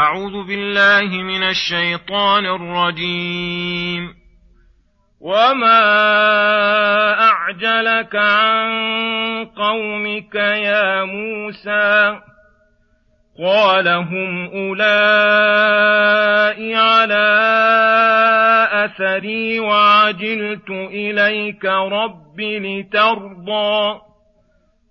أعوذ بالله من الشيطان الرجيم. وما أعجلك عن قومك يا موسى؟ قال هم أولئك على أثري وعجلت إليك رب لترضى.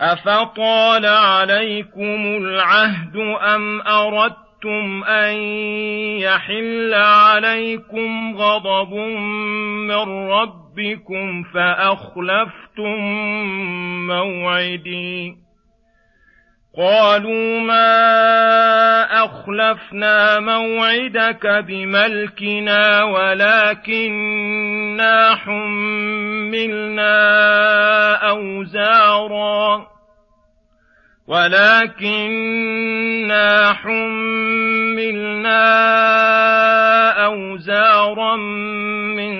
أفطال عليكم العهد أم أردتم أن يحل عليكم غضب من ربكم فأخلفتم موعدي قالوا ما أخلفنا موعدك بملكنا ولكننا حملنا أوزارا. ولكننا حملنا أوزارا من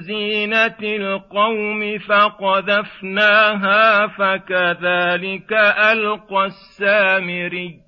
زينة القوم فقذفناها فكذلك ألقى السامري.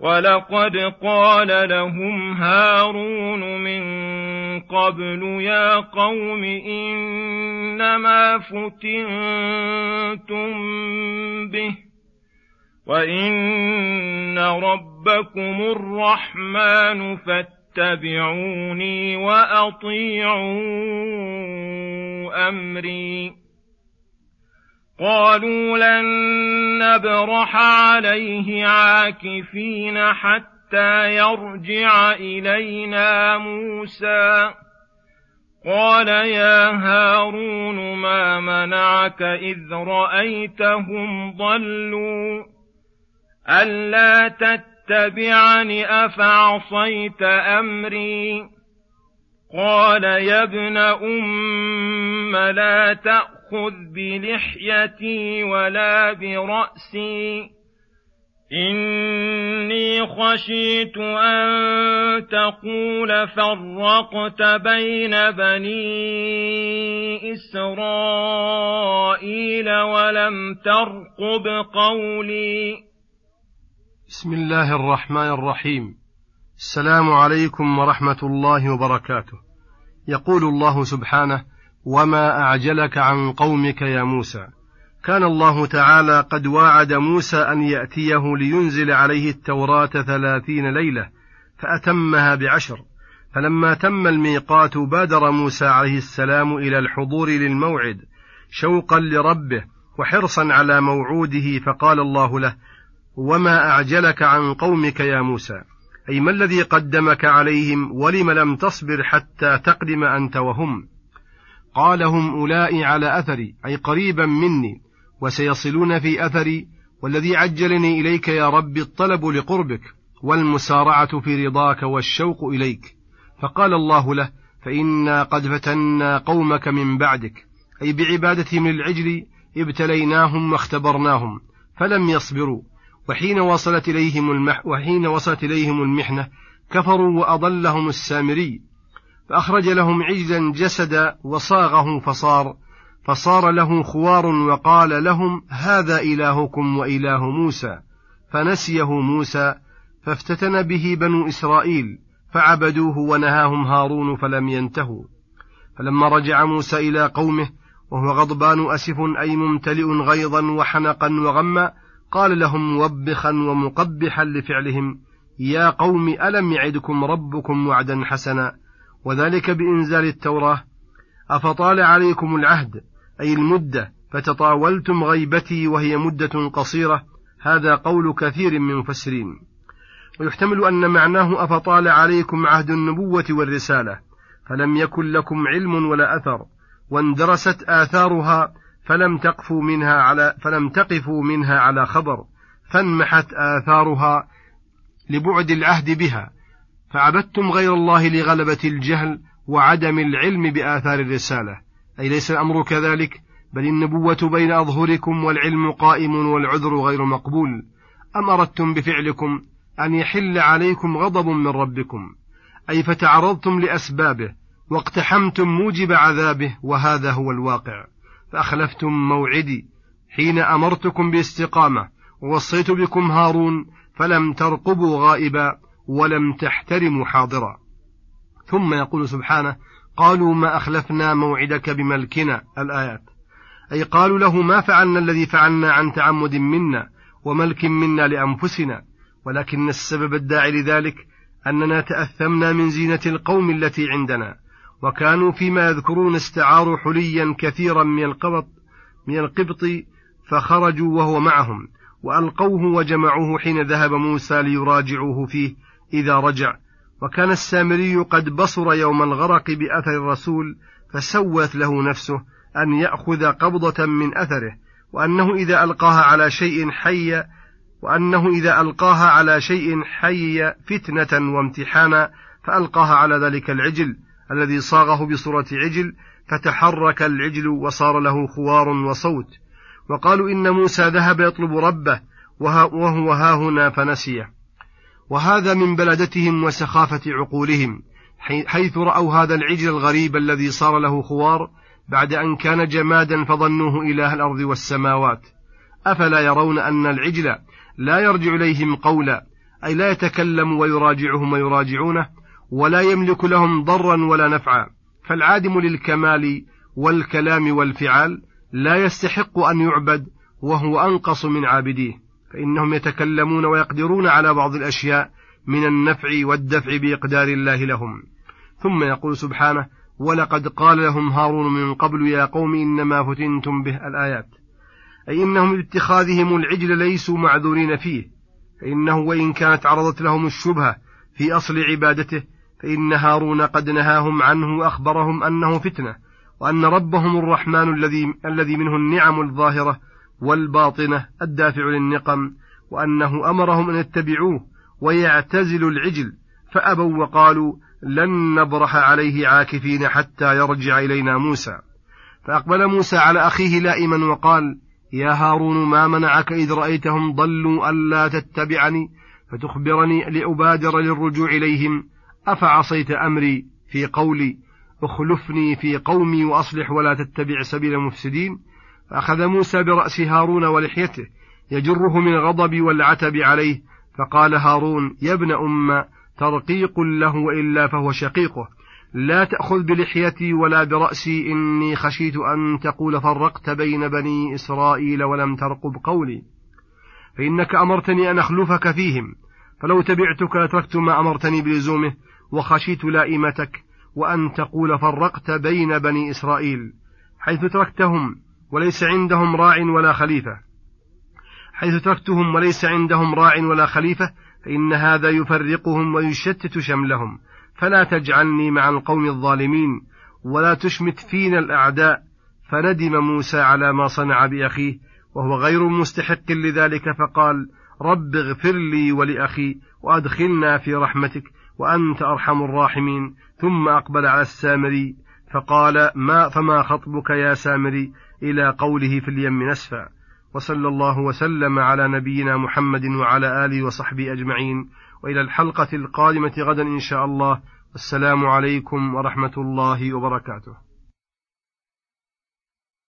ولقد قال لهم هارون من قبل يا قوم إنما فتنتم به وإن ربكم الرحمن فاتبعوني وأطيعوا أمري قالوا لن نبرح عليه عاكفين حتى يرجع إلينا موسى. قال يا هارون ما منعك إذ رأيتهم ضلوا؟ ألا تتبعني أفعصيت أمري؟ قال يا ابن أم لا تأخذ خذ بلحيتي ولا برأسي. إني خشيت أن تقول فرقت بين بني إسرائيل ولم ترقب قولي. بسم الله الرحمن الرحيم. السلام عليكم ورحمة الله وبركاته. يقول الله سبحانه وما أعجلك عن قومك يا موسى. كان الله تعالى قد واعد موسى أن يأتيه لينزل عليه التوراة ثلاثين ليلة فأتمها بعشر. فلما تم الميقات بادر موسى عليه السلام إلى الحضور للموعد شوقا لربه وحرصا على موعوده فقال الله له وما أعجلك عن قومك يا موسى؟ أي ما الذي قدمك عليهم ولم لم تصبر حتى تقدم أنت وهم؟ قال هم أولئي على أثري أي قريبا مني وسيصلون في أثري والذي عجلني إليك يا رب الطلب لقربك والمسارعة في رضاك والشوق إليك. فقال الله له فإنا قد فتنا قومك من بعدك أي بعبادتهم للعجل ابتليناهم واختبرناهم فلم يصبروا. وحين وصلت إليهم المح وحين وصلت إليهم المحنة كفروا وأضلهم السامري. فأخرج لهم عجلا جسدا وصاغه فصار فصار له خوار وقال لهم هذا إلهكم وإله موسى فنسيه موسى فافتتن به بنو إسرائيل فعبدوه ونهاهم هارون فلم ينتهوا. فلما رجع موسى إلى قومه وهو غضبان أسف أي ممتلئ غيظا وحنقا وغما قال لهم موبخا ومقبحا لفعلهم يا قوم ألم يعدكم ربكم وعدا حسنا؟ وذلك بإنزال التوراة. أفطال عليكم العهد أي المدة فتطاولتم غيبتي وهي مدة قصيرة. هذا قول كثير من المفسرين ويحتمل أن معناه أفطال عليكم عهد النبوة والرسالة. فلم يكن لكم علم ولا أثر واندرست آثارها فلم تقفوا منها على فلم تقفوا منها على خبر فانمحت آثارها لبعد العهد بها. فعبدتم غير الله لغلبة الجهل وعدم العلم بآثار الرسالة. أي ليس الأمر كذلك؟ بل النبوة بين أظهركم والعلم قائم والعذر غير مقبول. أم أردتم بفعلكم أن يحل عليكم غضب من ربكم؟ أي فتعرضتم لأسبابه واقتحمتم موجب عذابه وهذا هو الواقع. فأخلفتم موعدي حين أمرتكم باستقامة ووصيت بكم هارون فلم ترقبوا غائبا. ولم تحترموا حاضرا. ثم يقول سبحانه قالوا ما أخلفنا موعدك بملكنا الآيات. أي قالوا له ما فعلنا الذي فعلنا عن تعمد منا وملك منا لأنفسنا ولكن السبب الداعي لذلك أننا تأثمنا من زينة القوم التي عندنا وكانوا فيما يذكرون استعاروا حليا كثيرا من القبط من القبط فخرجوا وهو معهم وألقوه وجمعوه حين ذهب موسى ليراجعوه فيه إذا رجع. وكان السامري قد بصر يوم الغرق بأثر الرسول فسوت له نفسه أن يأخذ قبضة من أثره وأنه إذا ألقاها على شيء حي وأنه إذا ألقاها على شيء حي فتنة وامتحانا فألقاها على ذلك العجل الذي صاغه بصورة عجل فتحرك العجل وصار له خوار وصوت. وقالوا إن موسى ذهب يطلب ربه وهو ها هنا فنسيه. وهذا من بلدتهم وسخافة عقولهم حيث رأوا هذا العجل الغريب الذي صار له خوار بعد أن كان جمادا فظنوه إله الأرض والسماوات. أفلا يرون أن العجل لا يرجع إليهم قولا أي لا يتكلم ويراجعهم ويراجعونه ولا يملك لهم ضرا ولا نفعا. فالعادم للكمال والكلام والفعال لا يستحق أن يعبد وهو أنقص من عابديه. فإنهم يتكلمون ويقدرون على بعض الأشياء من النفع والدفع بإقدار الله لهم. ثم يقول سبحانه ولقد قال لهم هارون من قبل يا قوم إنما فتنتم به الآيات. أي إنهم باتخاذهم العجل ليسوا معذورين فيه. فإنه وإن كانت عرضت لهم الشبهة في أصل عبادته فإن هارون قد نهاهم عنه وأخبرهم أنه فتنة وأن ربهم الرحمن الذي الذي منه النعم الظاهرة والباطنة الدافع للنقم وأنه أمرهم أن يتبعوه ويعتزلوا العجل فأبوا وقالوا لن نبرح عليه عاكفين حتى يرجع إلينا موسى. فأقبل موسى على أخيه لائما وقال يا هارون ما منعك إذ رأيتهم ضلوا ألا تتبعني؟ فتخبرني لأبادر للرجوع إليهم. أفعصيت أمري في قولي؟ أخلفني في قومي وأصلح ولا تتبع سبيل المفسدين. فأخذ موسى برأس هارون ولحيته يجره من الغضب والعتب عليه فقال هارون يا ابن أم ترقيق له وإلا فهو شقيقه. لا تأخذ بلحيتي ولا برأسي إني خشيت أن تقول فرقت بين بني إسرائيل ولم ترقب قولي. فإنك أمرتني أن أخلفك فيهم فلو تبعتك لتركت ما أمرتني بلزومه وخشيت لائمتك وأن تقول فرقت بين بني إسرائيل حيث تركتهم. وليس عندهم راع ولا خليفة. حيث تركتهم وليس عندهم راع ولا خليفة فإن هذا يفرقهم ويشتت شملهم. فلا تجعلني مع القوم الظالمين ولا تشمت فينا الأعداء. فندم موسى على ما صنع بأخيه وهو غير مستحق لذلك فقال رب اغفر لي ولأخي وأدخلنا في رحمتك وأنت أرحم الراحمين. ثم أقبل على السامري فقال ما فما خطبك يا سامري؟ إلى قوله في اليم نسفا. وصلى الله وسلم على نبينا محمد وعلى آله وصحبه أجمعين. وإلى الحلقة القادمة غدا إن شاء الله. والسلام عليكم ورحمة الله وبركاته.